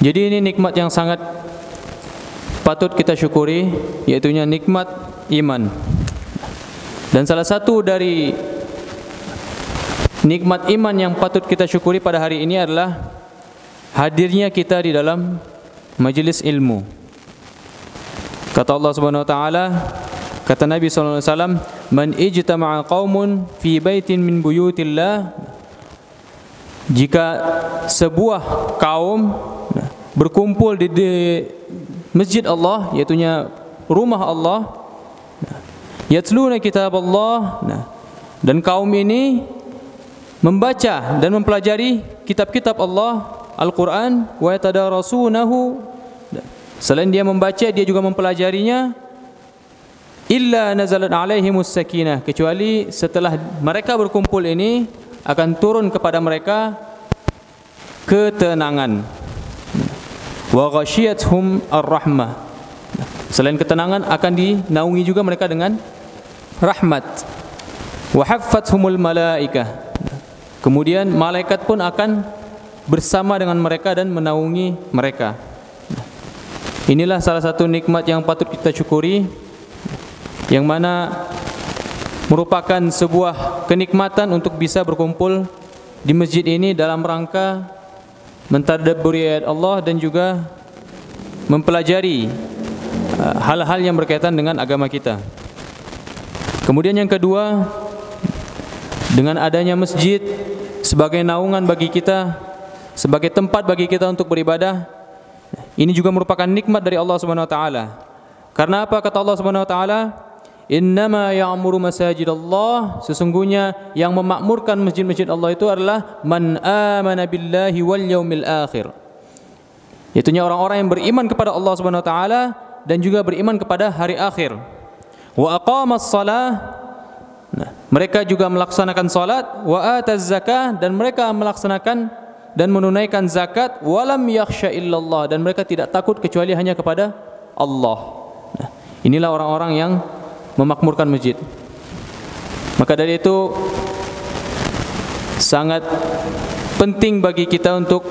Jadi ini nikmat yang sangat patut kita syukuri yaitu nikmat iman. Dan salah satu dari nikmat iman yang patut kita syukuri pada hari ini adalah hadirnya kita di dalam majelis ilmu. Kata Allah Subhanahu wa taala, kata Nabi sallallahu alaihi wasallam, "Man ijtama'a qaumun fi baitin min buyutillah" Jika sebuah kaum berkumpul di, di masjid Allah, yaitu rumah Allah, yatluna kitab Allah, nah, dan kaum ini membaca dan mempelajari kitab-kitab Allah Al-Quran wa yatadarasunahu. Selain dia membaca dia juga mempelajarinya. Illa nazalat alaihimus sakinah. Kecuali setelah mereka berkumpul ini akan turun kepada mereka ketenangan wa ghashiyatuhum ar-rahmah. Selain ketenangan akan dinaungi juga mereka dengan rahmat. Wa haffathumul malaikah. Kemudian malaikat pun akan bersama dengan mereka dan menaungi mereka. Inilah salah satu nikmat yang patut kita syukuri yang mana merupakan sebuah kenikmatan untuk bisa berkumpul di masjid ini dalam rangka mentadabburi ayat Allah dan juga mempelajari uh, hal-hal yang berkaitan dengan agama kita. Kemudian yang kedua, dengan adanya masjid sebagai naungan bagi kita, sebagai tempat bagi kita untuk beribadah. Ini juga merupakan nikmat dari Allah Subhanahu wa taala. Karena apa kata Allah Subhanahu wa taala? Innama ya'muru masajidallah sesungguhnya yang memakmurkan masjid-masjid Allah itu adalah man amana billahi wal yaumil akhir. Orang-orang yang beriman kepada Allah Subhanahu wa taala dan juga beriman kepada hari akhir. Wa aqamas salah Nah, mereka juga melaksanakan salat wa ataz zakah dan mereka melaksanakan dan menunaikan zakat walam yakhsha illallah dan mereka tidak takut kecuali hanya kepada Allah. Nah, inilah orang-orang yang memakmurkan masjid. Maka dari itu sangat penting bagi kita untuk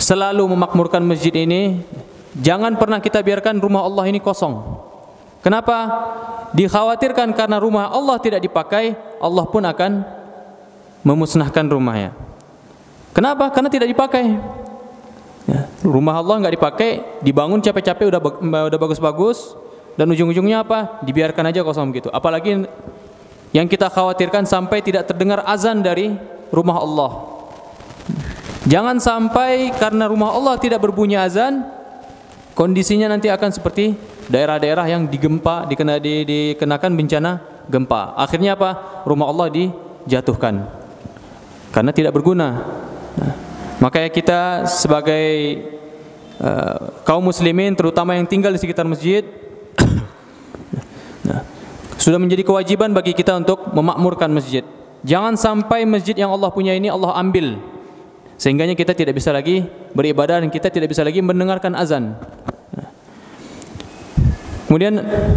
selalu memakmurkan masjid ini. Jangan pernah kita biarkan rumah Allah ini kosong. Kenapa? Dikhawatirkan karena rumah Allah tidak dipakai, Allah pun akan memusnahkan rumahnya. Kenapa? Karena tidak dipakai. Ya, rumah Allah nggak dipakai, dibangun capek-capek udah udah bagus-bagus dan ujung-ujungnya apa? Dibiarkan aja kosong gitu. Apalagi yang kita khawatirkan sampai tidak terdengar azan dari rumah Allah. Jangan sampai karena rumah Allah tidak berbunyi azan, kondisinya nanti akan seperti daerah-daerah yang digempa dikena di, dikenakan bencana gempa. Akhirnya apa? Rumah Allah dijatuhkan karena tidak berguna. Nah, makanya kita sebagai uh, kaum muslimin terutama yang tinggal di sekitar masjid nah, sudah menjadi kewajiban bagi kita untuk memakmurkan masjid. Jangan sampai masjid yang Allah punya ini Allah ambil sehingganya kita tidak bisa lagi beribadah dan kita tidak bisa lagi mendengarkan azan. Kemudian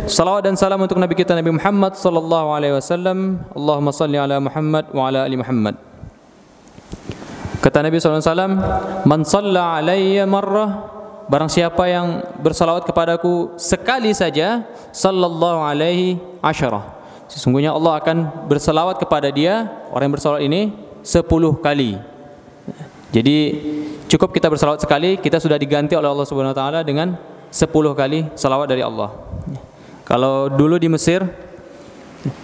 salawat dan salam untuk Nabi kita Nabi Muhammad sallallahu alaihi wasallam. Allahumma salli ala Muhammad wa ala ali Muhammad. Kata Nabi sallallahu alaihi wasallam, "Man shalla alayya marrah" Barang siapa yang bersalawat kepadaku sekali saja, sallallahu alaihi asyarah. Sesungguhnya Allah akan bersalawat kepada dia, orang yang bersalawat ini sepuluh kali. Jadi cukup kita bersalawat sekali, kita sudah diganti oleh Allah Subhanahu wa taala dengan 10 kali salawat dari Allah. Kalau dulu di Mesir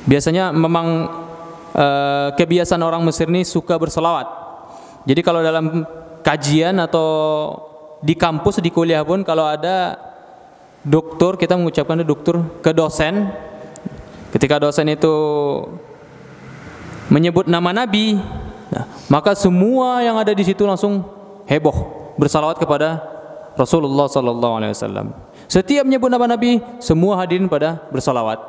biasanya memang uh, kebiasaan orang Mesir ini suka bersalawat. Jadi kalau dalam kajian atau di kampus di kuliah pun kalau ada dokter kita mengucapkan dokter ke dosen ketika dosen itu menyebut nama nabi Nah, maka semua yang ada di situ langsung heboh bersalawat kepada Rasulullah sallallahu alaihi wasallam. Setiap menyebut nama Nabi, semua hadirin pada bersalawat.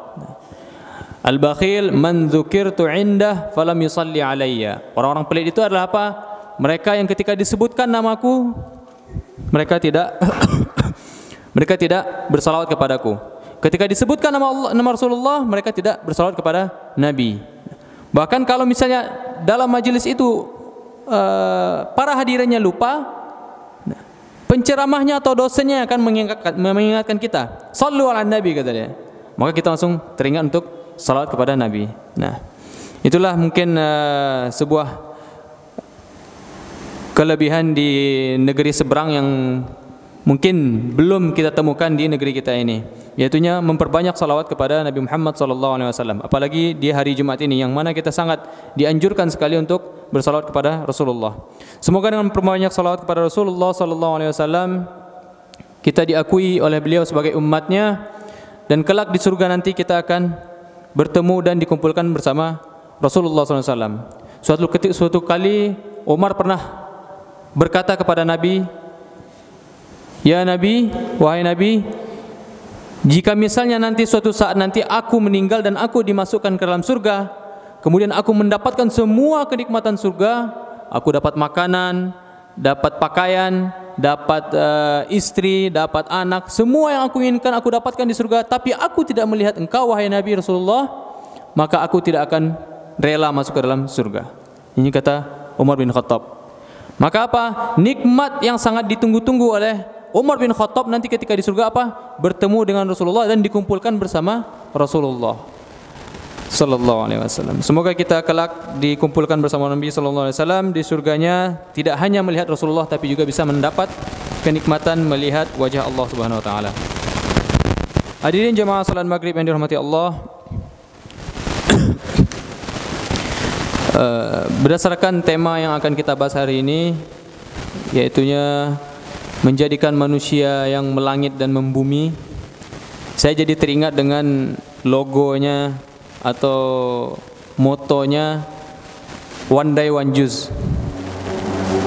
Al-bakhil man dzukirtu indah falam yusalli alayya. Orang-orang pelit itu adalah apa? Mereka yang ketika disebutkan namaku mereka tidak mereka tidak bersalawat kepadaku. Ketika disebutkan nama Allah, nama Rasulullah, mereka tidak bersalawat kepada Nabi. Bahkan kalau misalnya dalam majelis itu uh, para hadirinnya lupa, penceramahnya atau dosennya akan mengingatkan, mengingatkan kita. Sallu ala Nabi kata dia. Maka kita langsung teringat untuk salat kepada Nabi. Nah, itulah mungkin uh, sebuah kelebihan di negeri seberang yang mungkin belum kita temukan di negeri kita ini yaitunya memperbanyak salawat kepada Nabi Muhammad wasallam apalagi di hari Jumat ini yang mana kita sangat dianjurkan sekali untuk bersalawat kepada Rasulullah semoga dengan memperbanyak salawat kepada Rasulullah wasallam kita diakui oleh beliau sebagai umatnya dan kelak di surga nanti kita akan bertemu dan dikumpulkan bersama Rasulullah SAW. Suatu suatu kali Umar pernah berkata kepada Nabi Ya Nabi, wahai Nabi, jika misalnya nanti suatu saat nanti aku meninggal dan aku dimasukkan ke dalam surga, kemudian aku mendapatkan semua kenikmatan surga, aku dapat makanan, dapat pakaian, dapat uh, istri, dapat anak, semua yang aku inginkan aku dapatkan di surga, tapi aku tidak melihat engkau wahai Nabi Rasulullah, maka aku tidak akan rela masuk ke dalam surga. Ini kata Umar bin Khattab. Maka apa? Nikmat yang sangat ditunggu-tunggu oleh Umar bin Khattab nanti ketika di surga apa? Bertemu dengan Rasulullah dan dikumpulkan bersama Rasulullah sallallahu alaihi wasallam. Semoga kita kelak dikumpulkan bersama Nabi sallallahu alaihi wasallam di surganya tidak hanya melihat Rasulullah tapi juga bisa mendapat kenikmatan melihat wajah Allah Subhanahu wa taala. Hadirin jemaah salat maghrib yang dirahmati Allah. Uh, berdasarkan tema yang akan kita bahas hari ini yaitunya menjadikan manusia yang melangit dan membumi saya jadi teringat dengan logonya atau motonya one day one juice.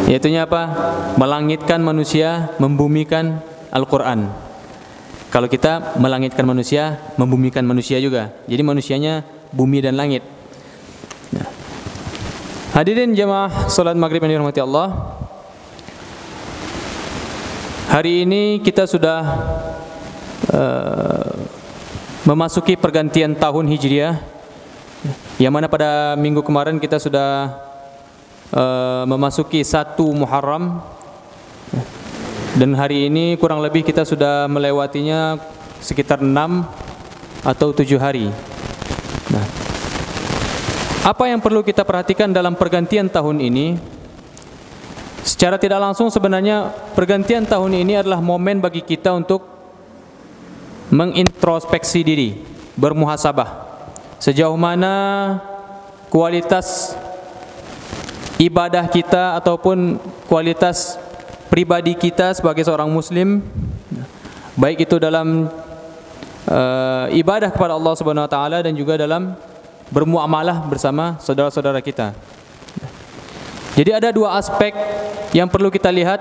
Yaitunya apa? Melangitkan manusia membumikan Al-Quran. Kalau kita melangitkan manusia membumikan manusia juga. Jadi manusianya bumi dan langit. Hadirin jemaah salat maghrib yang dirahmati Allah Hari ini kita sudah uh, memasuki pergantian tahun Hijriah yang mana pada minggu kemarin kita sudah uh, memasuki satu Muharram dan hari ini kurang lebih kita sudah melewatinya sekitar enam atau tujuh hari. Nah, apa yang perlu kita perhatikan dalam pergantian tahun ini? Secara tidak langsung sebenarnya pergantian tahun ini adalah momen bagi kita untuk mengintrospeksi diri, bermuhasabah. Sejauh mana kualitas ibadah kita ataupun kualitas pribadi kita sebagai seorang muslim baik itu dalam uh, ibadah kepada Allah Subhanahu wa taala dan juga dalam bermuamalah bersama saudara-saudara kita. Jadi ada dua aspek yang perlu kita lihat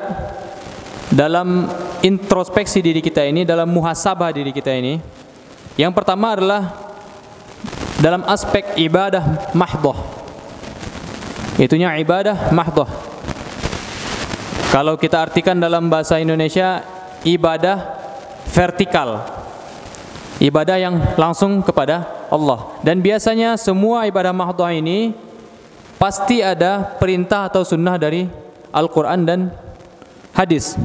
dalam introspeksi diri kita ini, dalam muhasabah diri kita ini. Yang pertama adalah dalam aspek ibadah mahdoh. Itunya ibadah mahdoh. Kalau kita artikan dalam bahasa Indonesia, ibadah vertikal. Ibadah yang langsung kepada Allah. Dan biasanya semua ibadah mahdoh ini pasti ada perintah atau sunnah dari Al-Quran dan hadis.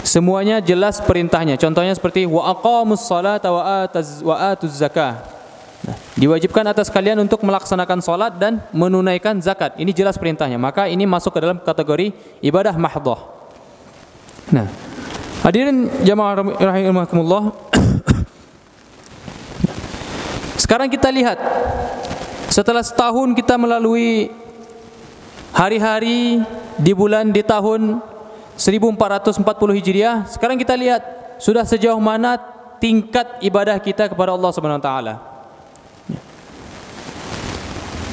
Semuanya jelas perintahnya. Contohnya seperti wa aqamus salata wa atuz zakah. Nah, diwajibkan atas kalian untuk melaksanakan salat dan menunaikan zakat. Ini jelas perintahnya. Maka ini masuk ke dalam kategori ibadah mahdhah. Nah, hadirin jamaah rahimakumullah. Sekarang kita lihat setelah setahun kita melalui hari-hari di bulan di tahun 1440 Hijriah, sekarang kita lihat sudah sejauh mana tingkat ibadah kita kepada Allah Subhanahu wa taala.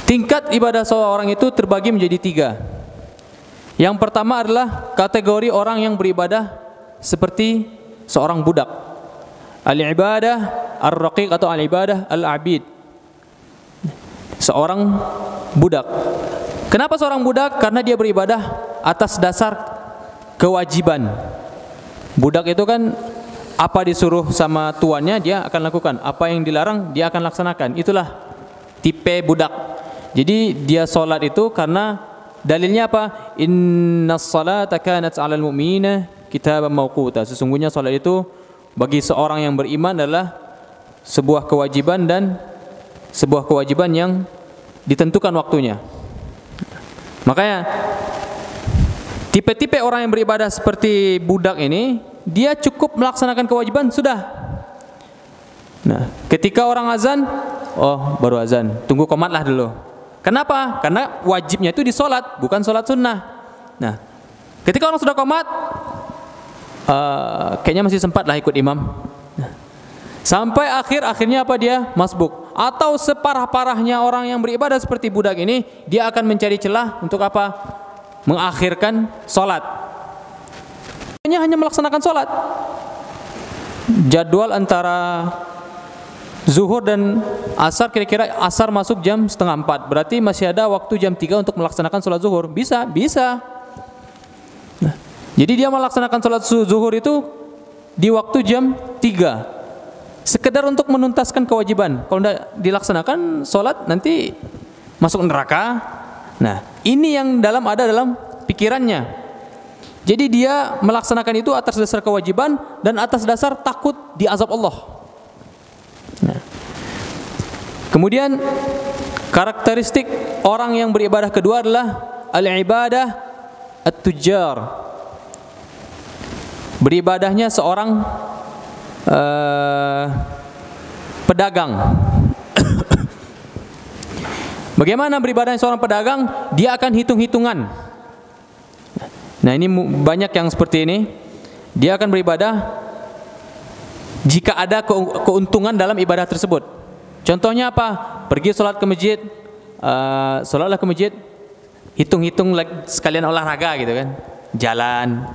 Tingkat ibadah seorang itu terbagi menjadi tiga. Yang pertama adalah kategori orang yang beribadah seperti seorang budak. Al-ibadah ar-raqiq atau al-ibadah al-abid seorang budak. Kenapa seorang budak? Karena dia beribadah atas dasar kewajiban. Budak itu kan apa disuruh sama tuannya dia akan lakukan, apa yang dilarang dia akan laksanakan. Itulah tipe budak. Jadi dia solat itu karena dalilnya apa? Inna salata kanat 'alal mu'minina kitaban mawquta. Sesungguhnya salat itu bagi seorang yang beriman adalah sebuah kewajiban dan sebuah kewajiban yang ditentukan waktunya. Makanya tipe-tipe orang yang beribadah seperti budak ini, dia cukup melaksanakan kewajiban sudah. Nah, ketika orang azan, oh baru azan, tunggu komatlah dulu. Kenapa? Karena wajibnya itu di solat, bukan solat sunnah. Nah, ketika orang sudah komat, uh, kayaknya masih sempat lah ikut imam. Sampai akhir akhirnya apa dia masbuk atau separah-parahnya orang yang beribadah seperti budak ini, dia akan mencari celah untuk apa? Mengakhirkan solat. Hanya hanya melaksanakan solat. Jadwal antara zuhur dan asar kira-kira asar masuk jam setengah empat berarti masih ada waktu jam tiga untuk melaksanakan sholat zuhur bisa bisa jadi dia melaksanakan sholat zuhur itu di waktu jam tiga. Sekedar untuk menuntaskan kewajiban. Kalau tidak dilaksanakan sholat nanti masuk neraka. Nah ini yang dalam ada dalam pikirannya. Jadi dia melaksanakan itu atas dasar kewajiban dan atas dasar takut diazab Allah. Nah. Kemudian karakteristik orang yang beribadah kedua adalah al-ibadah at-tujjar. Beribadahnya seorang uh, pedagang. Bagaimana beribadahnya seorang pedagang? Dia akan hitung-hitungan. Nah, ini banyak yang seperti ini. Dia akan beribadah jika ada keuntungan dalam ibadah tersebut. Contohnya apa? Pergi sholat ke masjid, uh, sholatlah ke masjid, hitung-hitung sekalian olahraga gitu kan, jalan,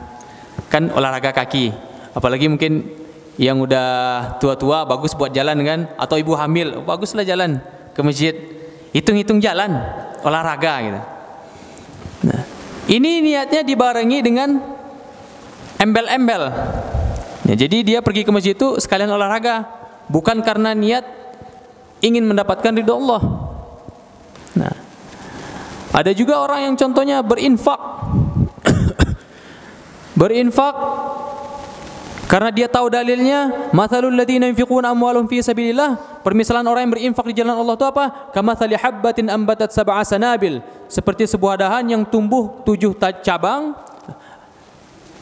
kan olahraga kaki. Apalagi mungkin yang udah tua-tua bagus buat jalan kan, atau ibu hamil, baguslah jalan ke masjid, hitung-hitung jalan, olahraga gitu. Nah, ini niatnya dibarengi dengan embel-embel Ya, jadi dia pergi ke masjid itu sekalian olahraga, bukan karena niat ingin mendapatkan ridho Allah. Nah, ada juga orang yang contohnya berinfak. Berinfak karena dia tahu dalilnya, mathalul ladzina yunfiquna amwalahum fi sabilillah, permisalan orang yang berinfak di jalan Allah itu apa? Kamathali habbatin ambatat sab'a sanabil, seperti sebuah dahan yang tumbuh tujuh cabang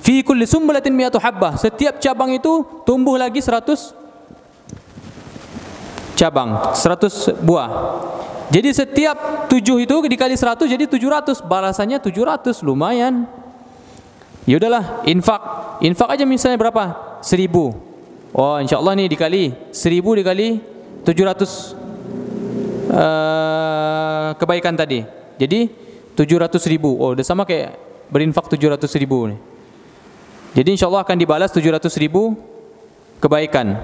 Fi kulli sumbulatin mi'atu habbah. Setiap cabang itu tumbuh lagi 100 cabang, 100 buah. Jadi setiap 7 itu dikali 100 jadi 700. Balasannya 700, lumayan. Ya udahlah, infak. Infak aja misalnya berapa? 1000. Oh, insyaallah nih dikali 1000 dikali 700 uh, kebaikan tadi. Jadi 700 ribu. Oh, udah sama kayak berinfak 700 ribu nih. Jadi insya Allah akan dibalas 700 ribu kebaikan.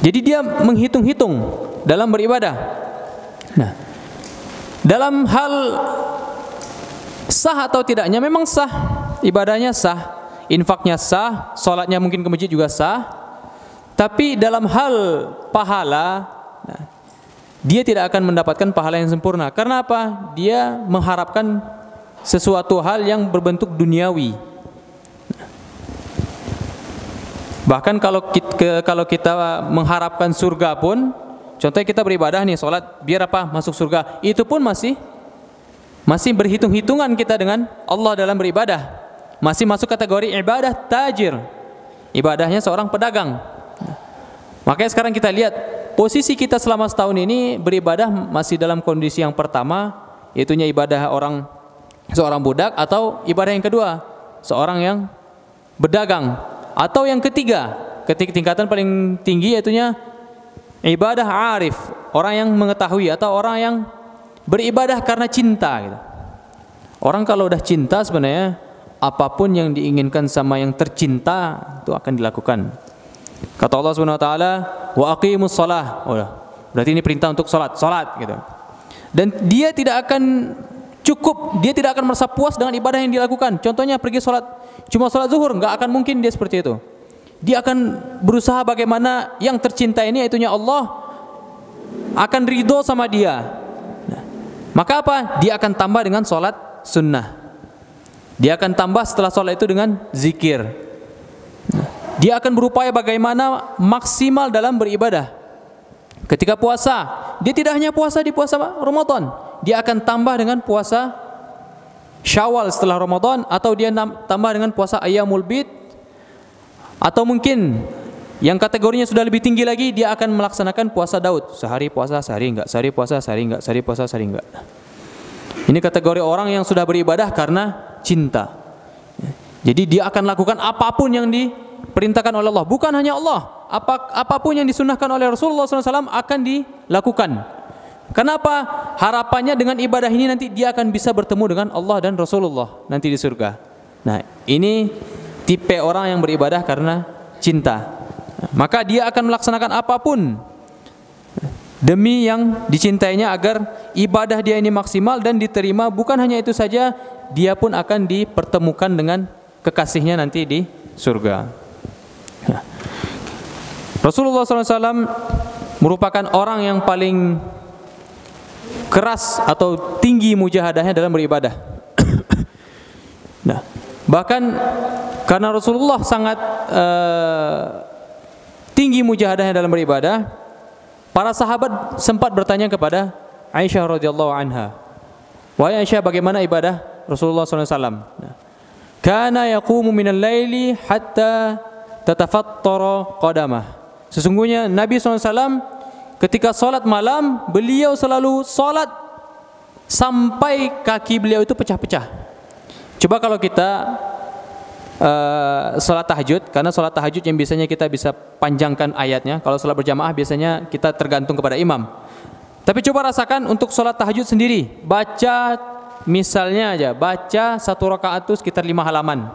Jadi dia menghitung-hitung dalam beribadah. Nah, dalam hal sah atau tidaknya memang sah, ibadahnya sah, infaknya sah, sholatnya mungkin ke masjid juga sah. Tapi dalam hal pahala, nah, dia tidak akan mendapatkan pahala yang sempurna. Karena apa? Dia mengharapkan sesuatu hal yang berbentuk duniawi. Bahkan kalau kita, kalau kita mengharapkan surga pun, contohnya kita beribadah nih, sholat, biar apa? Masuk surga. Itu pun masih masih berhitung-hitungan kita dengan Allah dalam beribadah. Masih masuk kategori ibadah tajir. Ibadahnya seorang pedagang. Makanya sekarang kita lihat posisi kita selama setahun ini beribadah masih dalam kondisi yang pertama, yaitunya ibadah orang seorang budak atau ibadah yang kedua, seorang yang berdagang atau yang ketiga, ketika tingkatan paling tinggi yaitunya ibadah arif, orang yang mengetahui atau orang yang beribadah karena cinta gitu. Orang kalau udah cinta sebenarnya apa pun yang diinginkan sama yang tercinta itu akan dilakukan. Kata Allah Subhanahu wa taala, "Wa aqimus shalah." Oh, berarti ini perintah untuk salat, salat gitu. Dan dia tidak akan cukup, dia tidak akan merasa puas dengan ibadah yang dilakukan. Contohnya pergi salat Cuma sholat zuhur nggak akan mungkin dia seperti itu. Dia akan berusaha bagaimana yang tercinta ini yaitunya Allah akan ridho sama dia. Nah, maka apa? Dia akan tambah dengan sholat sunnah. Dia akan tambah setelah sholat itu dengan zikir. Dia akan berupaya bagaimana maksimal dalam beribadah. Ketika puasa, dia tidak hanya puasa di puasa Ramadan, dia akan tambah dengan puasa Syawal setelah Ramadan atau dia tambah dengan puasa Ayyamul Bid. Atau mungkin yang kategorinya sudah lebih tinggi lagi dia akan melaksanakan puasa Daud. Sehari puasa sehari enggak. Sehari puasa sehari enggak. Sehari puasa sehari enggak. Ini kategori orang yang sudah beribadah karena cinta jadi dia akan lakukan apa pun yang diperintahkan oleh Allah bukan hanya Allah apa, apa pun yang disunahkan oleh Rasulullah SAW akan dilakukan. Kenapa? Harapannya dengan ibadah ini nanti dia akan bisa bertemu dengan Allah dan Rasulullah nanti di surga. Nah, ini tipe orang yang beribadah karena cinta. Maka dia akan melaksanakan apa pun demi yang dicintainya agar ibadah dia ini maksimal dan diterima. Bukan hanya itu saja, dia pun akan dipertemukan dengan kekasihnya nanti di surga. Rasulullah SAW merupakan orang yang paling keras atau tinggi mujahadahnya dalam beribadah. nah, bahkan karena Rasulullah sangat uh, tinggi mujahadahnya dalam beribadah, para sahabat sempat bertanya kepada Aisyah radhiyallahu anha, "Wahai Aisyah, bagaimana ibadah Rasulullah SAW?" Kana yaqumu minal laili hatta tatafattara qadamah. Sesungguhnya Nabi SAW ketika solat malam beliau selalu solat sampai kaki beliau itu pecah-pecah. Coba kalau kita uh, sholat tahajud, karena sholat tahajud yang biasanya kita bisa panjangkan ayatnya. Kalau sholat berjamaah biasanya kita tergantung kepada imam. Tapi coba rasakan untuk sholat tahajud sendiri, baca misalnya aja, baca satu rakaat itu sekitar lima halaman.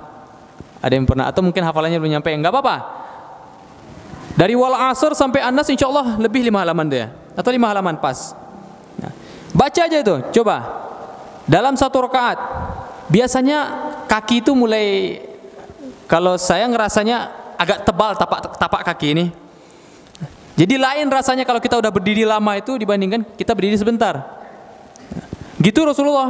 Ada yang pernah atau mungkin hafalannya belum nyampe, enggak apa-apa. Dari wal asr sampai anas insya Allah lebih lima halaman dia atau lima halaman pas. Nah, baca aja itu, coba. Dalam satu rakaat biasanya kaki itu mulai kalau saya ngerasanya agak tebal tapak tapak kaki ini. Jadi lain rasanya kalau kita udah berdiri lama itu dibandingkan kita berdiri sebentar. Gitu Rasulullah.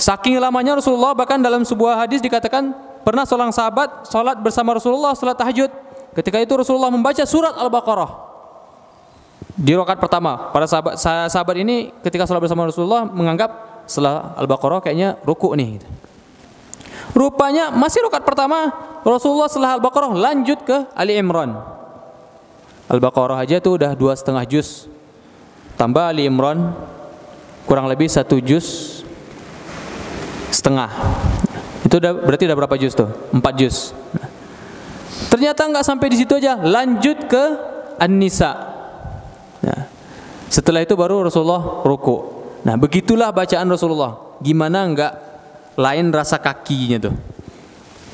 Saking lamanya Rasulullah bahkan dalam sebuah hadis dikatakan pernah seorang sahabat sholat bersama Rasulullah sholat tahajud Ketika itu Rasulullah membaca surat Al-Baqarah di rakaat pertama. Para sahabat sahabat ini ketika sholat bersama Rasulullah menganggap setelah Al-Baqarah kayaknya ruku nih. Rupanya masih rakaat pertama Rasulullah setelah Al-Baqarah lanjut ke Ali Imran. Al-Baqarah aja tuh udah dua setengah juz. Tambah Ali Imran kurang lebih satu juz setengah. Itu udah berarti udah berapa juz tuh? Empat juz. Ternyata nggak sampai di situ aja, lanjut ke An-Nisa. Nah, setelah itu baru Rasulullah ruku. Nah, begitulah bacaan Rasulullah. Gimana nggak lain rasa kakinya tuh.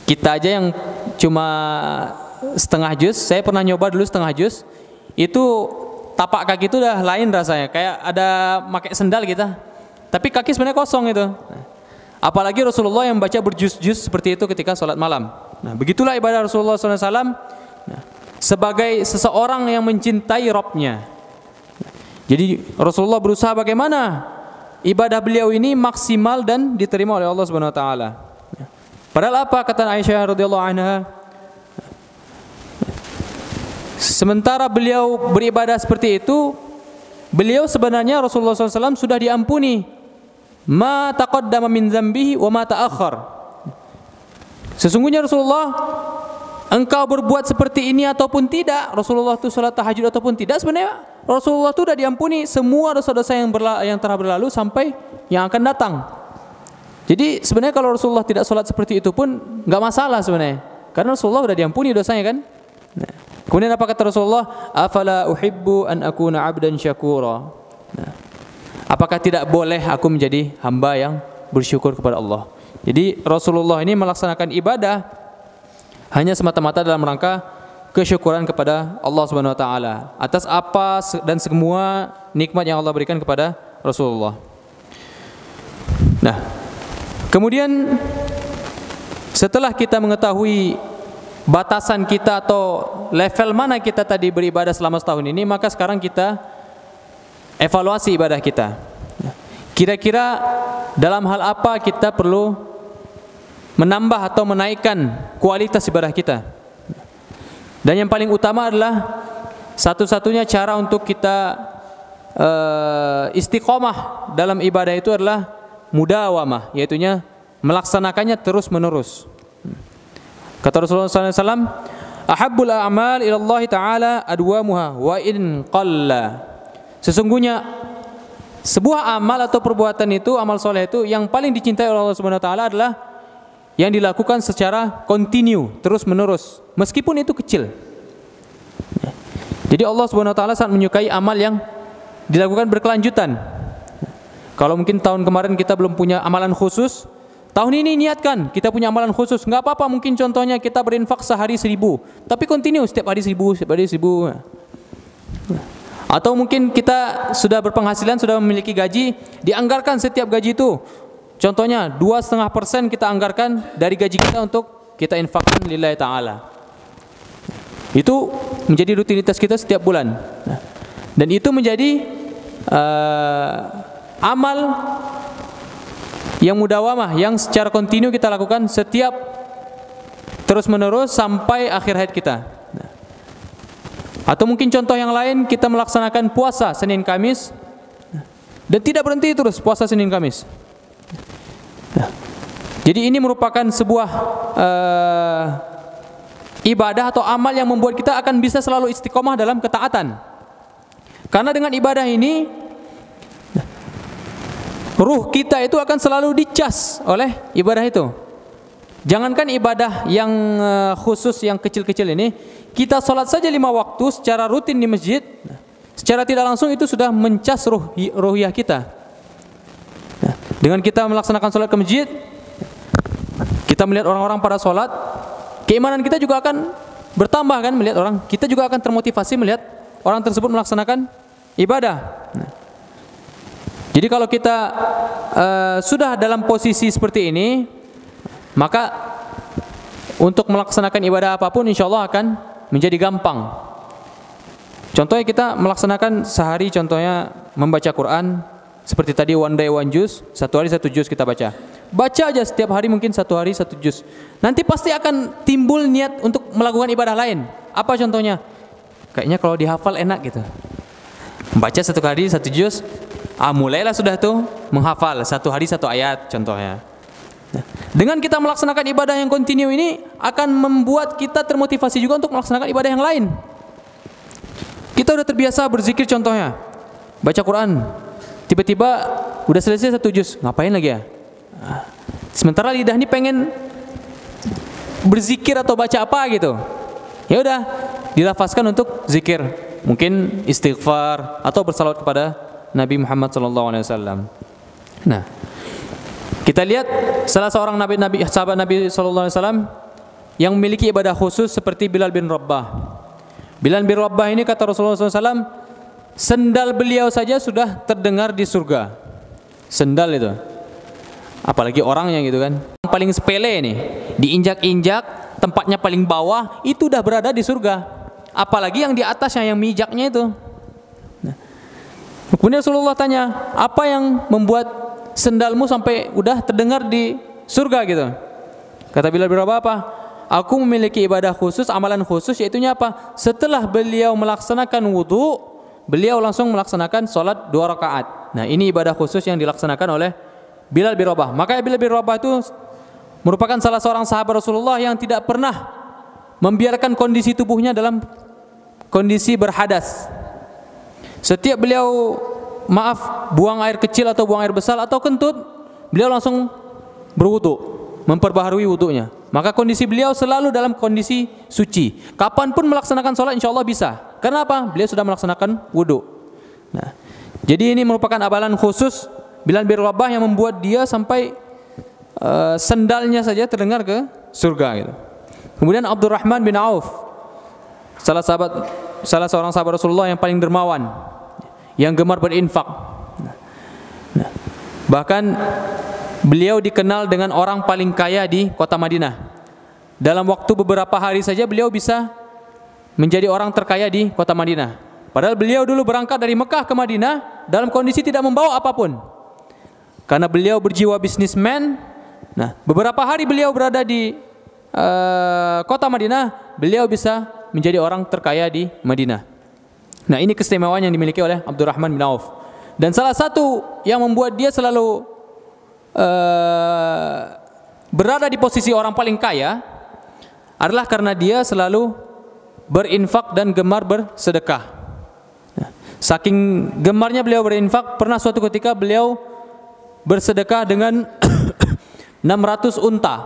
Kita aja yang cuma setengah jus, saya pernah nyoba dulu setengah jus, itu tapak kaki itu udah lain rasanya, kayak ada pakai sendal kita. Tapi kaki sebenarnya kosong itu. Apalagi Rasulullah yang baca berjus-jus seperti itu ketika sholat malam. Nah, begitulah ibadah Rasulullah SAW nah, sebagai seseorang yang mencintai Robnya. Jadi Rasulullah berusaha bagaimana ibadah beliau ini maksimal dan diterima oleh Allah Subhanahu Wa Taala. Padahal apa kata Aisyah radhiyallahu anha? Sementara beliau beribadah seperti itu, beliau sebenarnya Rasulullah SAW sudah diampuni ma taqaddama min dzambihi wa ma ta'akhkhar. Sesungguhnya Rasulullah engkau berbuat seperti ini ataupun tidak, Rasulullah itu salat tahajud ataupun tidak, sebenarnya Rasulullah itu sudah diampuni semua dosa-dosa yang berla yang telah berlalu sampai yang akan datang. Jadi sebenarnya kalau Rasulullah tidak sholat seperti itu pun nggak masalah sebenarnya, karena Rasulullah sudah diampuni dosanya kan. Nah. Kemudian apa kata Rasulullah? Afala uhibbu an akuna abdan syakura. Nah. Apakah tidak boleh aku menjadi hamba yang bersyukur kepada Allah? Jadi Rasulullah ini melaksanakan ibadah hanya semata-mata dalam rangka kesyukuran kepada Allah Subhanahu wa taala atas apa dan semua nikmat yang Allah berikan kepada Rasulullah. Nah, kemudian setelah kita mengetahui batasan kita atau level mana kita tadi beribadah selama setahun ini, maka sekarang kita evaluasi ibadah kita. Kira-kira dalam hal apa kita perlu menambah atau menaikkan kualitas ibadah kita. Dan yang paling utama adalah satu-satunya cara untuk kita uh, istiqomah dalam ibadah itu adalah mudawamah, yaitunya melaksanakannya terus menerus. Kata Rasulullah SAW, Ahabbul a'mal ila Allah Ta'ala adwamuha wa in qalla. Sesungguhnya sebuah amal atau perbuatan itu, amal soleh itu yang paling dicintai oleh Allah Subhanahu wa taala adalah yang dilakukan secara kontinu, terus menerus, meskipun itu kecil. Jadi Allah Subhanahu wa taala sangat menyukai amal yang dilakukan berkelanjutan. Kalau mungkin tahun kemarin kita belum punya amalan khusus, Tahun ini niatkan kita punya amalan khusus. Nggak apa-apa mungkin contohnya kita berinfak sehari seribu. Tapi kontinu setiap hari seribu, setiap hari seribu. Atau mungkin kita sudah berpenghasilan, sudah memiliki gaji, dianggarkan setiap gaji itu. Contohnya dua setengah persen kita anggarkan dari gaji kita untuk kita infakkan lillahi ta'ala. Itu menjadi rutinitas kita setiap bulan. Dan itu menjadi uh, amal yang mudawamah yang secara kontinu kita lakukan setiap terus menerus sampai akhir hayat kita atau mungkin contoh yang lain kita melaksanakan puasa Senin Kamis dan tidak berhenti terus puasa Senin Kamis jadi ini merupakan sebuah uh, ibadah atau amal yang membuat kita akan bisa selalu istiqomah dalam ketaatan karena dengan ibadah ini ruh kita itu akan selalu dicas oleh ibadah itu. Jangankan ibadah yang eh, khusus yang kecil-kecil ini, kita sholat saja lima waktu secara rutin di masjid, secara tidak langsung itu sudah mencas ruh ruhiyah kita. Dengan kita melaksanakan sholat ke masjid, kita melihat orang-orang pada sholat, keimanan kita juga akan bertambah kan melihat orang. Kita juga akan termotivasi melihat orang tersebut melaksanakan ibadah. Nah, jadi kalau kita uh, sudah dalam posisi seperti ini, maka untuk melaksanakan ibadah apa pun insya Allah akan menjadi gampang. Contohnya kita melaksanakan sehari contohnya membaca Quran seperti tadi one day one juz, satu hari satu juz kita baca. Baca aja setiap hari mungkin satu hari satu juz. Nanti pasti akan timbul niat untuk melakukan ibadah lain. Apa contohnya? Kayaknya kalau dihafal enak gitu. Baca satu kali satu juz, Ah, mulailah sudah tuh menghafal satu hari satu ayat contohnya. Dengan kita melaksanakan ibadah yang kontinu ini akan membuat kita termotivasi juga untuk melaksanakan ibadah yang lain. Kita udah terbiasa berzikir contohnya, baca Quran, tiba-tiba udah selesai satu juz, ngapain lagi ya? Sementara lidah ini pengen berzikir atau baca apa gitu. Ya udah, dilafazkan untuk zikir, mungkin istighfar atau bersalawat kepada Nabi Muhammad wasallam. Nah, kita lihat salah seorang nabi nabi sahabat Nabi wasallam yang memiliki ibadah khusus seperti Bilal bin Rabah. Bilal bin Rabah ini kata Rasulullah SAW, sendal beliau saja sudah terdengar di surga. Sendal itu. Apalagi orangnya gitu kan. Yang paling sepele ini, diinjak-injak, tempatnya paling bawah, itu udah berada di surga. Apalagi yang di atasnya, yang mijaknya itu. Kemudian Rasulullah tanya, apa yang membuat sendalmu sampai udah terdengar di surga gitu? Kata Bilal bin Rabah apa? Aku memiliki ibadah khusus, amalan khusus, yaitu apa? Setelah beliau melaksanakan wudhu, beliau langsung melaksanakan sholat dua rakaat. Nah ini ibadah khusus yang dilaksanakan oleh Bilal bin Rabah. Bilal bin Rabah itu merupakan salah seorang sahabat Rasulullah yang tidak pernah membiarkan kondisi tubuhnya dalam kondisi berhadas. Setiap beliau maaf buang air kecil atau buang air besar atau kentut, beliau langsung berwudu, memperbaharui wudunya. Maka kondisi beliau selalu dalam kondisi suci. Kapan pun melaksanakan sholat insya Allah bisa. Karena apa? Beliau sudah melaksanakan wudu. Nah, jadi ini merupakan abalan khusus Bilal bin Rabah yang membuat dia sampai uh, sendalnya saja terdengar ke surga gitu. Kemudian Abdurrahman bin Auf salah sahabat salah seorang sahabat Rasulullah yang paling dermawan yang gemar berinfak. Bahkan beliau dikenal dengan orang paling kaya di kota Madinah. Dalam waktu beberapa hari saja beliau bisa menjadi orang terkaya di kota Madinah. Padahal beliau dulu berangkat dari Mekah ke Madinah dalam kondisi tidak membawa apa pun. Karena beliau berjiwa bisnismen, Nah, beberapa hari beliau berada di uh, kota Madinah, beliau bisa menjadi orang terkaya di Madinah. Nah, ini keistimewaan yang dimiliki oleh Abdurrahman bin Auf. Dan salah satu yang membuat dia selalu uh, berada di posisi orang paling kaya adalah karena dia selalu berinfak dan gemar bersedekah. Nah, saking gemarnya beliau berinfak, pernah suatu ketika beliau bersedekah dengan 600 unta.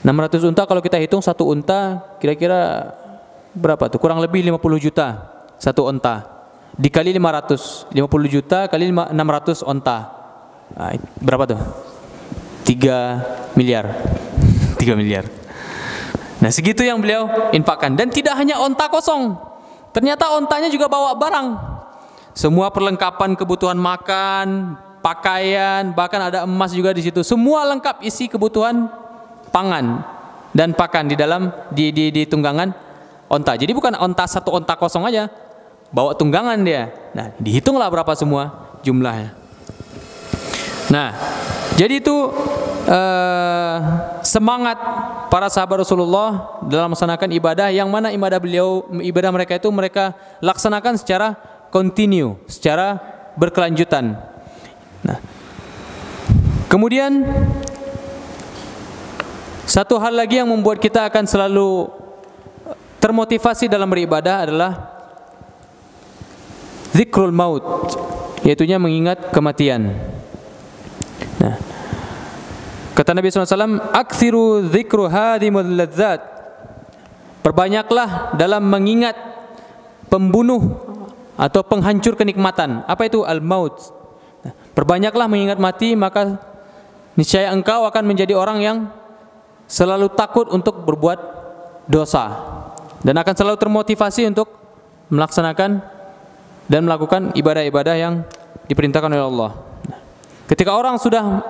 600 unta kalau kita hitung satu unta kira-kira berapa tuh? Kurang lebih 50 juta satu unta. Dikali 500, 50 juta kali 600 unta. Nah, berapa tuh? 3 miliar. 3 miliar. Nah, segitu yang beliau infakkan dan tidak hanya unta kosong. Ternyata ontanya juga bawa barang. Semua perlengkapan kebutuhan makan, pakaian, bahkan ada emas juga di situ. Semua lengkap isi kebutuhan pangan dan pakan di dalam di di, di tunggangan onta. Jadi bukan onta satu onta kosong aja, bawa tunggangan dia. Nah, dihitunglah berapa semua jumlahnya. Nah, jadi itu uh, semangat para sahabat Rasulullah dalam melaksanakan ibadah yang mana ibadah beliau ibadah mereka itu mereka laksanakan secara kontinu, secara berkelanjutan. Nah, kemudian satu hal lagi yang membuat kita akan selalu termotivasi dalam beribadah adalah zikrul maut, yaitunya mengingat kematian. Nah, kata Nabi SAW, aksiru zikru hadimul ladzat. Perbanyaklah dalam mengingat pembunuh atau penghancur kenikmatan. Apa itu al-maut? Perbanyaklah mengingat mati maka niscaya engkau akan menjadi orang yang selalu takut untuk berbuat dosa dan akan selalu termotivasi untuk melaksanakan dan melakukan ibadah-ibadah yang diperintahkan oleh Allah. Ketika orang sudah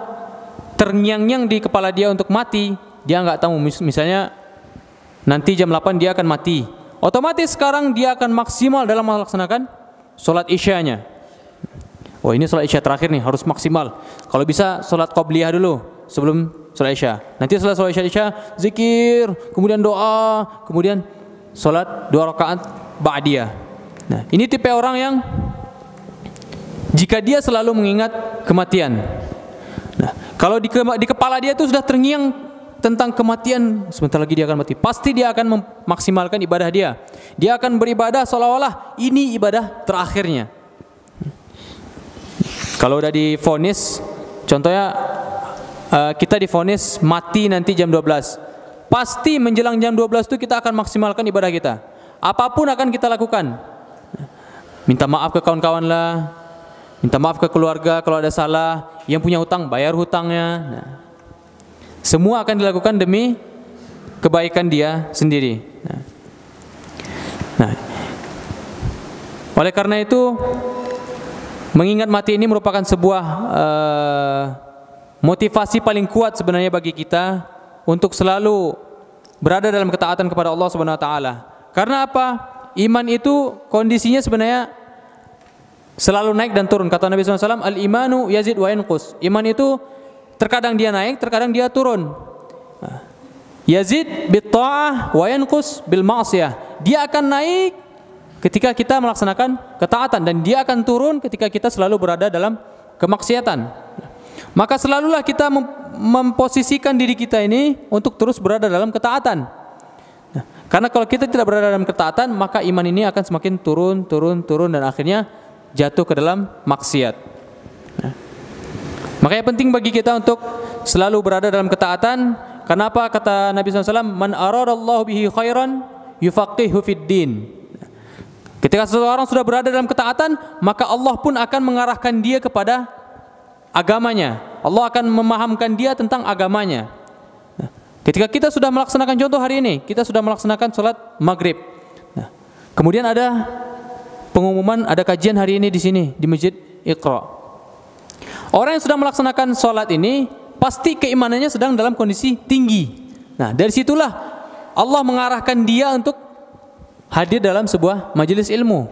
terngiang-ngiang di kepala dia untuk mati, dia nggak tahu misalnya nanti jam 8 dia akan mati. Otomatis sekarang dia akan maksimal dalam melaksanakan sholat isyanya. Oh ini sholat isya terakhir nih harus maksimal. Kalau bisa sholat qobliyah dulu sebelum sholat isya. Nanti setelah sholat isya, isya zikir, kemudian doa, kemudian sholat dua rakaat ba'diyah. Nah ini tipe orang yang jika dia selalu mengingat kematian. Nah kalau di, di kepala dia itu sudah terngiang tentang kematian sebentar lagi dia akan mati pasti dia akan memaksimalkan ibadah dia dia akan beribadah seolah-olah ini ibadah terakhirnya kalau udah difonis, contohnya uh, kita difonis mati nanti jam 12. Pasti menjelang jam 12 itu kita akan maksimalkan ibadah kita. Apa pun akan kita lakukan. Minta maaf ke kawan-kawan lah. Minta maaf ke keluarga kalau ada salah. Yang punya hutang bayar hutangnya. Nah, semua akan dilakukan demi kebaikan dia sendiri. Nah, nah oleh karena itu Mengingat mati ini merupakan sebuah uh, motivasi paling kuat sebenarnya bagi kita untuk selalu berada dalam ketaatan kepada Allah Subhanahu wa taala. Karena apa? Iman itu kondisinya sebenarnya selalu naik dan turun. Kata Nabi SAW, Al-imanu yazid wa yanqus. Iman itu terkadang dia naik, terkadang dia turun. Yazid bit ta'ah wa yanqus bil ma'siyah. Dia akan naik ketika kita melaksanakan ketaatan dan dia akan turun ketika kita selalu berada dalam kemaksiatan. Maka selalulah kita mem memposisikan diri kita ini untuk terus berada dalam ketaatan. Nah, karena kalau kita tidak berada dalam ketaatan, maka iman ini akan semakin turun, turun, turun dan akhirnya jatuh ke dalam maksiat. Makanya penting bagi kita untuk selalu berada dalam ketaatan. Kenapa kata Nabi SAW, Man aradallahu bihi khairan yufaqihu fid din. Ketika seseorang sudah berada dalam ketaatan, maka Allah pun akan mengarahkan dia kepada agamanya. Allah akan memahamkan dia tentang agamanya. Nah, ketika kita sudah melaksanakan contoh hari ini, kita sudah melaksanakan sholat maghrib. Nah, kemudian ada pengumuman, ada kajian hari ini di sini di masjid Iqra. Orang yang sudah melaksanakan sholat ini pasti keimanannya sedang dalam kondisi tinggi. Nah, dari situlah Allah mengarahkan dia untuk hadir dalam sebuah majelis ilmu.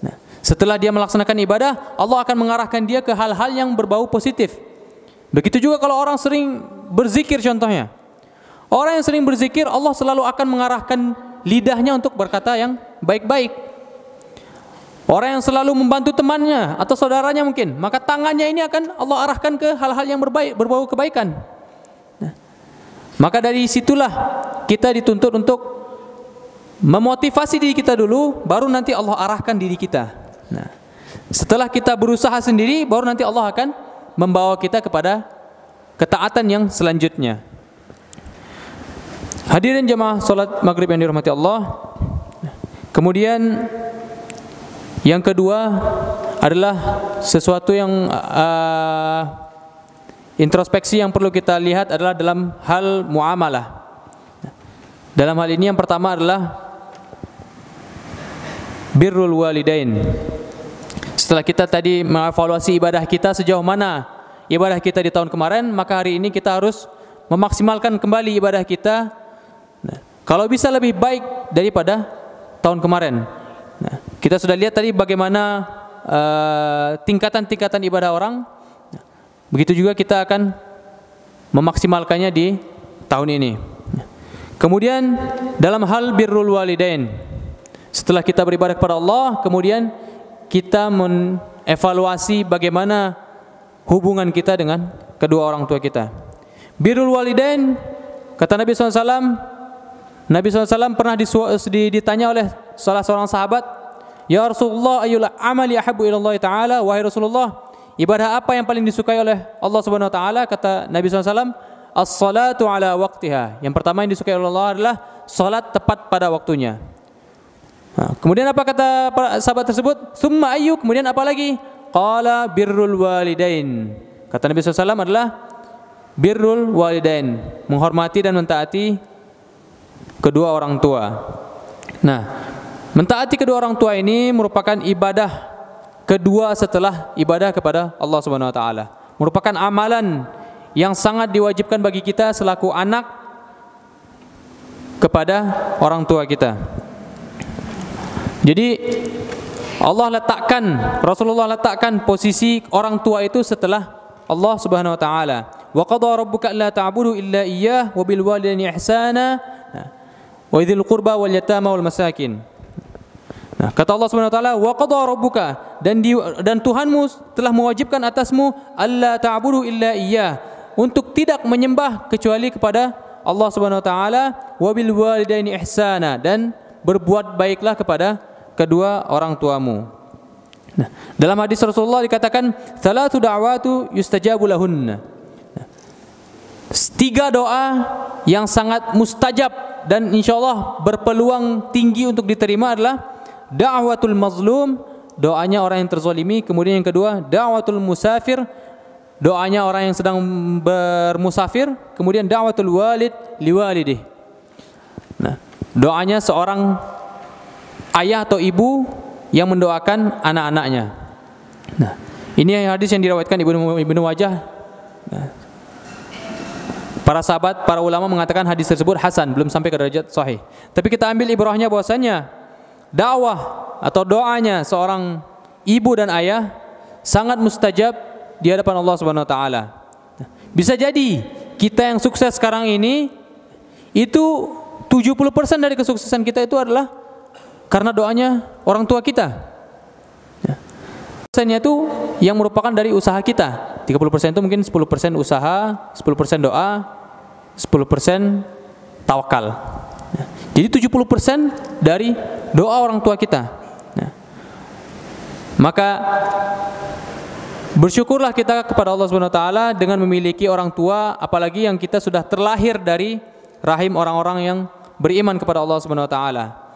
Nah, setelah dia melaksanakan ibadah, Allah akan mengarahkan dia ke hal-hal yang berbau positif. Begitu juga kalau orang sering berzikir contohnya. Orang yang sering berzikir Allah selalu akan mengarahkan lidahnya untuk berkata yang baik-baik. Orang yang selalu membantu temannya atau saudaranya mungkin, maka tangannya ini akan Allah arahkan ke hal-hal yang berbaik, berbau kebaikan. Nah, maka dari situlah kita dituntut untuk memotivasi diri kita dulu, baru nanti Allah arahkan diri kita. Nah, setelah kita berusaha sendiri, baru nanti Allah akan membawa kita kepada ketaatan yang selanjutnya. Hadirin jemaah salat maghrib yang dirahmati Allah. Kemudian yang kedua adalah sesuatu yang uh, introspeksi yang perlu kita lihat adalah dalam hal muamalah. Dalam hal ini yang pertama adalah birrul walidain. Setelah kita tadi mengevaluasi ibadah kita sejauh mana ibadah kita di tahun kemarin, maka hari ini kita harus memaksimalkan kembali ibadah kita Nah, kalau bisa lebih baik daripada tahun kemarin. Nah, kita sudah lihat tadi bagaimana uh, tingkatan-tingkatan uh, ibadah orang. Nah, begitu juga kita akan memaksimalkannya di tahun ini. Kemudian dalam hal birrul walidain. Setelah kita beribadah kepada Allah, kemudian kita mengevaluasi bagaimana hubungan kita dengan kedua orang tua kita. Birrul walidain kata Nabi SAW Nabi SAW pernah ditanya oleh salah seorang sahabat, Ya Rasulullah, ayul amali ahabu ilallah ta'ala, wahai Rasulullah, ibadah apa yang paling disukai oleh Allah Subhanahu wa taala? Kata Nabi SAW, as-salatu ala waktiha. Yang pertama yang disukai oleh Allah adalah salat tepat pada waktunya. Kemudian apa kata sahabat tersebut? Summa ayu, kemudian apa lagi? Qala birrul walidain. Kata Nabi SAW adalah birrul walidain, menghormati dan mentaati kedua orang tua. Nah, mentaati kedua orang tua ini merupakan ibadah kedua setelah ibadah kepada Allah Subhanahu wa taala. Merupakan amalan yang sangat diwajibkan bagi kita selaku anak kepada orang tua kita. Jadi Allah letakkan Rasulullah letakkan posisi orang tua itu setelah Allah Subhanahu wa taala. Wa qadara rabbuka alla ta'budu illa iyyah wa bil walidayni ihsana. Wa idzil qurba wal yatama wal masakin. Nah, kata Allah Subhanahu wa taala, "Wa qada rabbuka" dan di, dan Tuhanmu telah mewajibkan atasmu alla ta'budu illa iyyah, untuk tidak menyembah kecuali kepada Allah Subhanahu wa taala, wa bil walidaini ihsana dan berbuat baiklah kepada kedua orang tuamu. Nah, dalam hadis Rasulullah dikatakan, "Salatu da'watu yustajabu lahunna." Nah, tiga doa yang sangat mustajab dan insya Allah berpeluang tinggi untuk diterima adalah da'watul mazlum doanya orang yang terzolimi kemudian yang kedua da'watul musafir doanya orang yang sedang bermusafir kemudian da'watul walid liwalidih nah doanya seorang ayah atau ibu yang mendoakan anak-anaknya nah ini hadis yang diriwayatkan Ibnu Ibnu Wajah nah, Para sahabat, para ulama mengatakan hadis tersebut hasan, belum sampai ke derajat sahih. Tapi kita ambil ibrahnya bahwasanya dakwah atau doanya seorang ibu dan ayah sangat mustajab di hadapan Allah Subhanahu wa taala. Bisa jadi kita yang sukses sekarang ini itu 70% dari kesuksesan kita itu adalah karena doanya orang tua kita. Persennya itu yang merupakan dari usaha kita. 30% itu mungkin 10% usaha, 10% doa, 10% tawakal. Ya. Jadi 70% dari doa orang tua kita. Ya. Maka bersyukurlah kita kepada Allah Subhanahu wa taala dengan memiliki orang tua apalagi yang kita sudah terlahir dari rahim orang-orang yang beriman kepada Allah Subhanahu wa taala.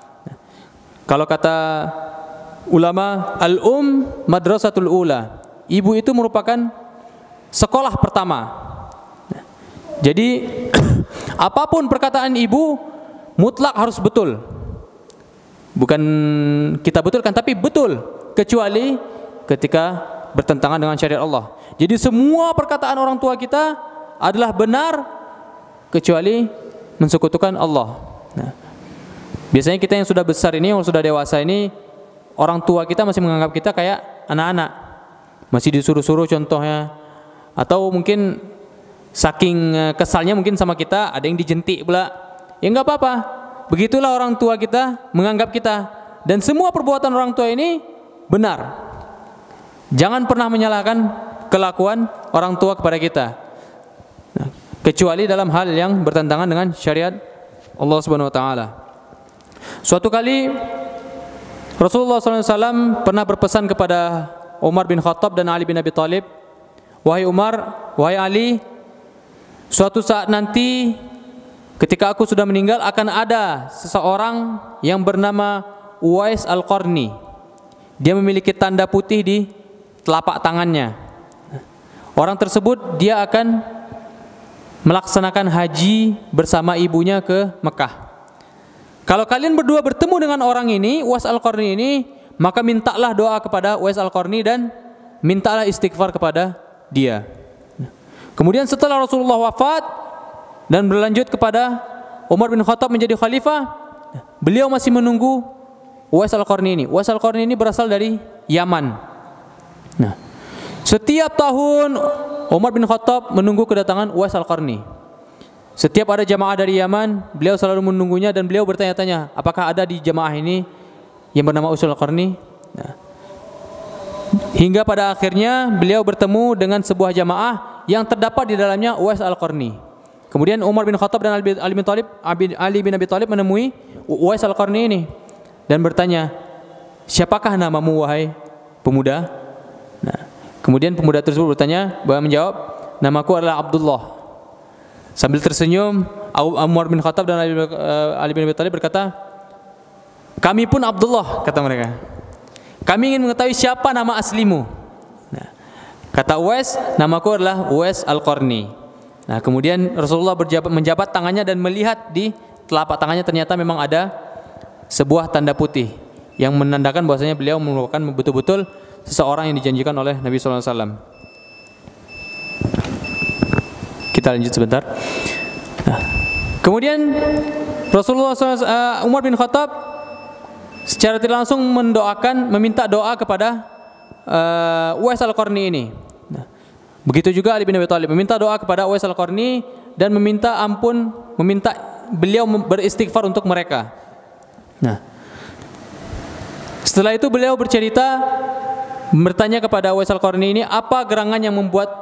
Kalau kata ulama al-um madrasatul ula. Ibu itu merupakan sekolah pertama jadi apa pun perkataan ibu mutlak harus betul. Bukan kita betulkan tapi betul kecuali ketika bertentangan dengan syariat Allah. Jadi semua perkataan orang tua kita adalah benar kecuali mensekutukan Allah. Biasanya kita yang sudah besar ini, yang sudah dewasa ini, orang tua kita masih menganggap kita kayak anak-anak. Masih disuruh-suruh contohnya. Atau mungkin saking eh, kesalnya mungkin sama kita ada yang dijentik pula. Ya nggak apa-apa. Begitulah orang tua kita menganggap kita. Dan semua perbuatan orang tua ini benar. Jangan pernah menyalahkan kelakuan orang tua kepada kita. Nah, kecuali dalam hal yang bertentangan dengan syariat Allah Subhanahu wa taala suatu kali Rasulullah SAW pernah berpesan kepada Umar bin Khattab dan Ali bin Abi Thalib, Wahai Umar, wahai Ali, suatu saat nanti ketika aku sudah meninggal akan ada seseorang yang bernama Uwais Al-Qarni. Dia memiliki tanda putih di telapak tangannya. Orang tersebut dia akan melaksanakan haji bersama ibunya ke Mekah. Kalau kalian berdua bertemu dengan orang ini, Uwais Al-Qarni ini, maka mintalah doa kepada Uwais Al-Qarni dan mintalah istighfar kepada dia. Kemudian setelah Rasulullah wafat dan berlanjut kepada Umar bin Khattab menjadi khalifah, beliau masih menunggu Uwais Al-Qarni ini. Uwais Al-Qarni ini berasal dari Yaman. Nah, setiap tahun Umar bin Khattab menunggu kedatangan Uwais Al-Qarni. Setiap ada jamaah dari Yaman, beliau selalu menunggunya dan beliau bertanya-tanya, apakah ada di jamaah ini yang bernama Usul Qarni? Nah. Hingga pada akhirnya beliau bertemu dengan sebuah jamaah yang terdapat di dalamnya Uwais Al-Qarni. Kemudian Umar bin Khattab dan Ali bin Thalib, Ali bin Abi Thalib menemui Uwais Al-Qarni ini dan bertanya, "Siapakah namamu wahai pemuda?" Nah, kemudian pemuda tersebut bertanya, bahwa menjawab, "Namaku adalah Abdullah." Sambil tersenyum, Umar bin Khattab dan Ali eh, bin Abi Thalib berkata, "Kami pun Abdullah," kata mereka. "Kami ingin mengetahui siapa nama aslimu." Nah, kata Uwais, "Namaku adalah Uwais Al-Qarni." Nah, kemudian Rasulullah berjabat, menjabat tangannya dan melihat di telapak tangannya ternyata memang ada sebuah tanda putih yang menandakan bahwasanya beliau merupakan betul-betul seseorang yang dijanjikan oleh Nabi sallallahu alaihi wasallam. Kita lanjut sebentar. Nah, kemudian Rasulullah SAW, eh, Umar bin Khattab secara tidak langsung mendoakan, meminta doa kepada uh, Uwais al-Qarni ini. Nah, begitu juga Ali bin Abi Thalib meminta doa kepada Uwais al-Qarni dan meminta ampun, meminta beliau beristighfar untuk mereka. Nah, setelah itu beliau bercerita bertanya kepada Uwais al-Qarni ini apa gerangan yang membuat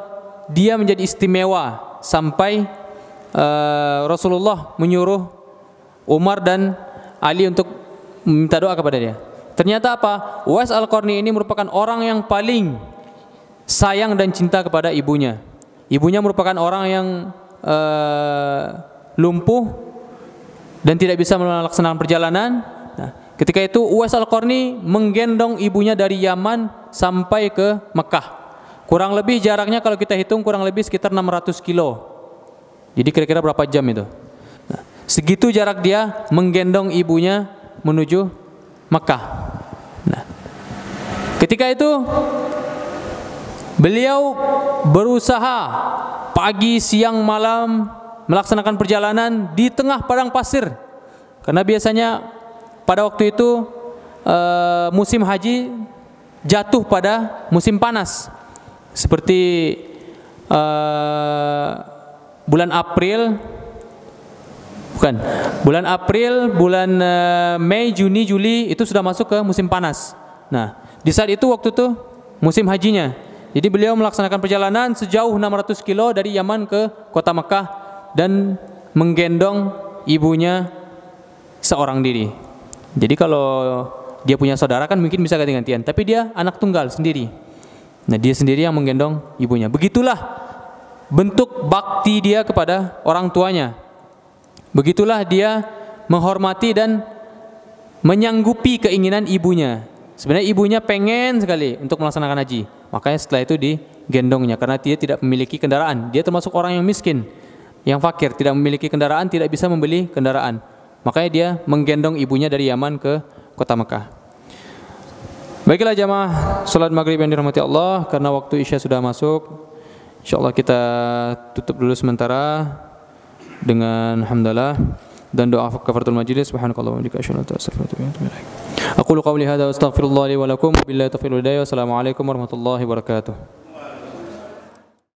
dia menjadi istimewa sampai uh, Rasulullah menyuruh Umar dan Ali untuk meminta doa kepada dia. Ternyata apa? Uwais Al-Qarni ini merupakan orang yang paling sayang dan cinta kepada ibunya. Ibunya merupakan orang yang uh, lumpuh dan tidak bisa melaksanakan perjalanan. Nah, ketika itu Uwais Al-Qarni menggendong ibunya dari Yaman sampai ke Mekah. Kurang lebih jaraknya kalau kita hitung kurang lebih sekitar 600 kilo. Jadi kira-kira berapa jam itu? Nah, segitu jarak dia menggendong ibunya menuju Mekah. Nah, ketika itu beliau berusaha pagi, siang, malam melaksanakan perjalanan di tengah padang pasir. Karena biasanya pada waktu itu uh, musim haji jatuh pada musim panas seperti uh, bulan April bukan bulan April bulan uh, Mei Juni Juli itu sudah masuk ke musim panas. Nah di saat itu waktu itu musim hajinya. Jadi beliau melaksanakan perjalanan sejauh 600 kilo dari Yaman ke kota Mekah dan menggendong ibunya seorang diri. Jadi kalau dia punya saudara kan mungkin bisa ganti-gantian tapi dia anak tunggal sendiri Nah, dia sendiri yang menggendong ibunya. Begitulah bentuk bakti dia kepada orang tuanya. Begitulah dia menghormati dan menyanggupi keinginan ibunya. Sebenarnya ibunya pengen sekali untuk melaksanakan haji. Makanya setelah itu digendongnya karena dia tidak memiliki kendaraan. Dia termasuk orang yang miskin, yang fakir, tidak memiliki kendaraan, tidak bisa membeli kendaraan. Makanya dia menggendong ibunya dari Yaman ke kota Mekah. Baiklah jamaah salat maghrib yang dirahmati Allah karena waktu isya sudah masuk. Insyaallah kita tutup dulu sementara dengan hamdalah dan doa kafaratul majlis subhanakallah wa bihamdika asyhadu an wa atubu ilaik. Aqulu qawli hadza wa astaghfirullah li wa lakum taufiq warahmatullahi wabarakatuh.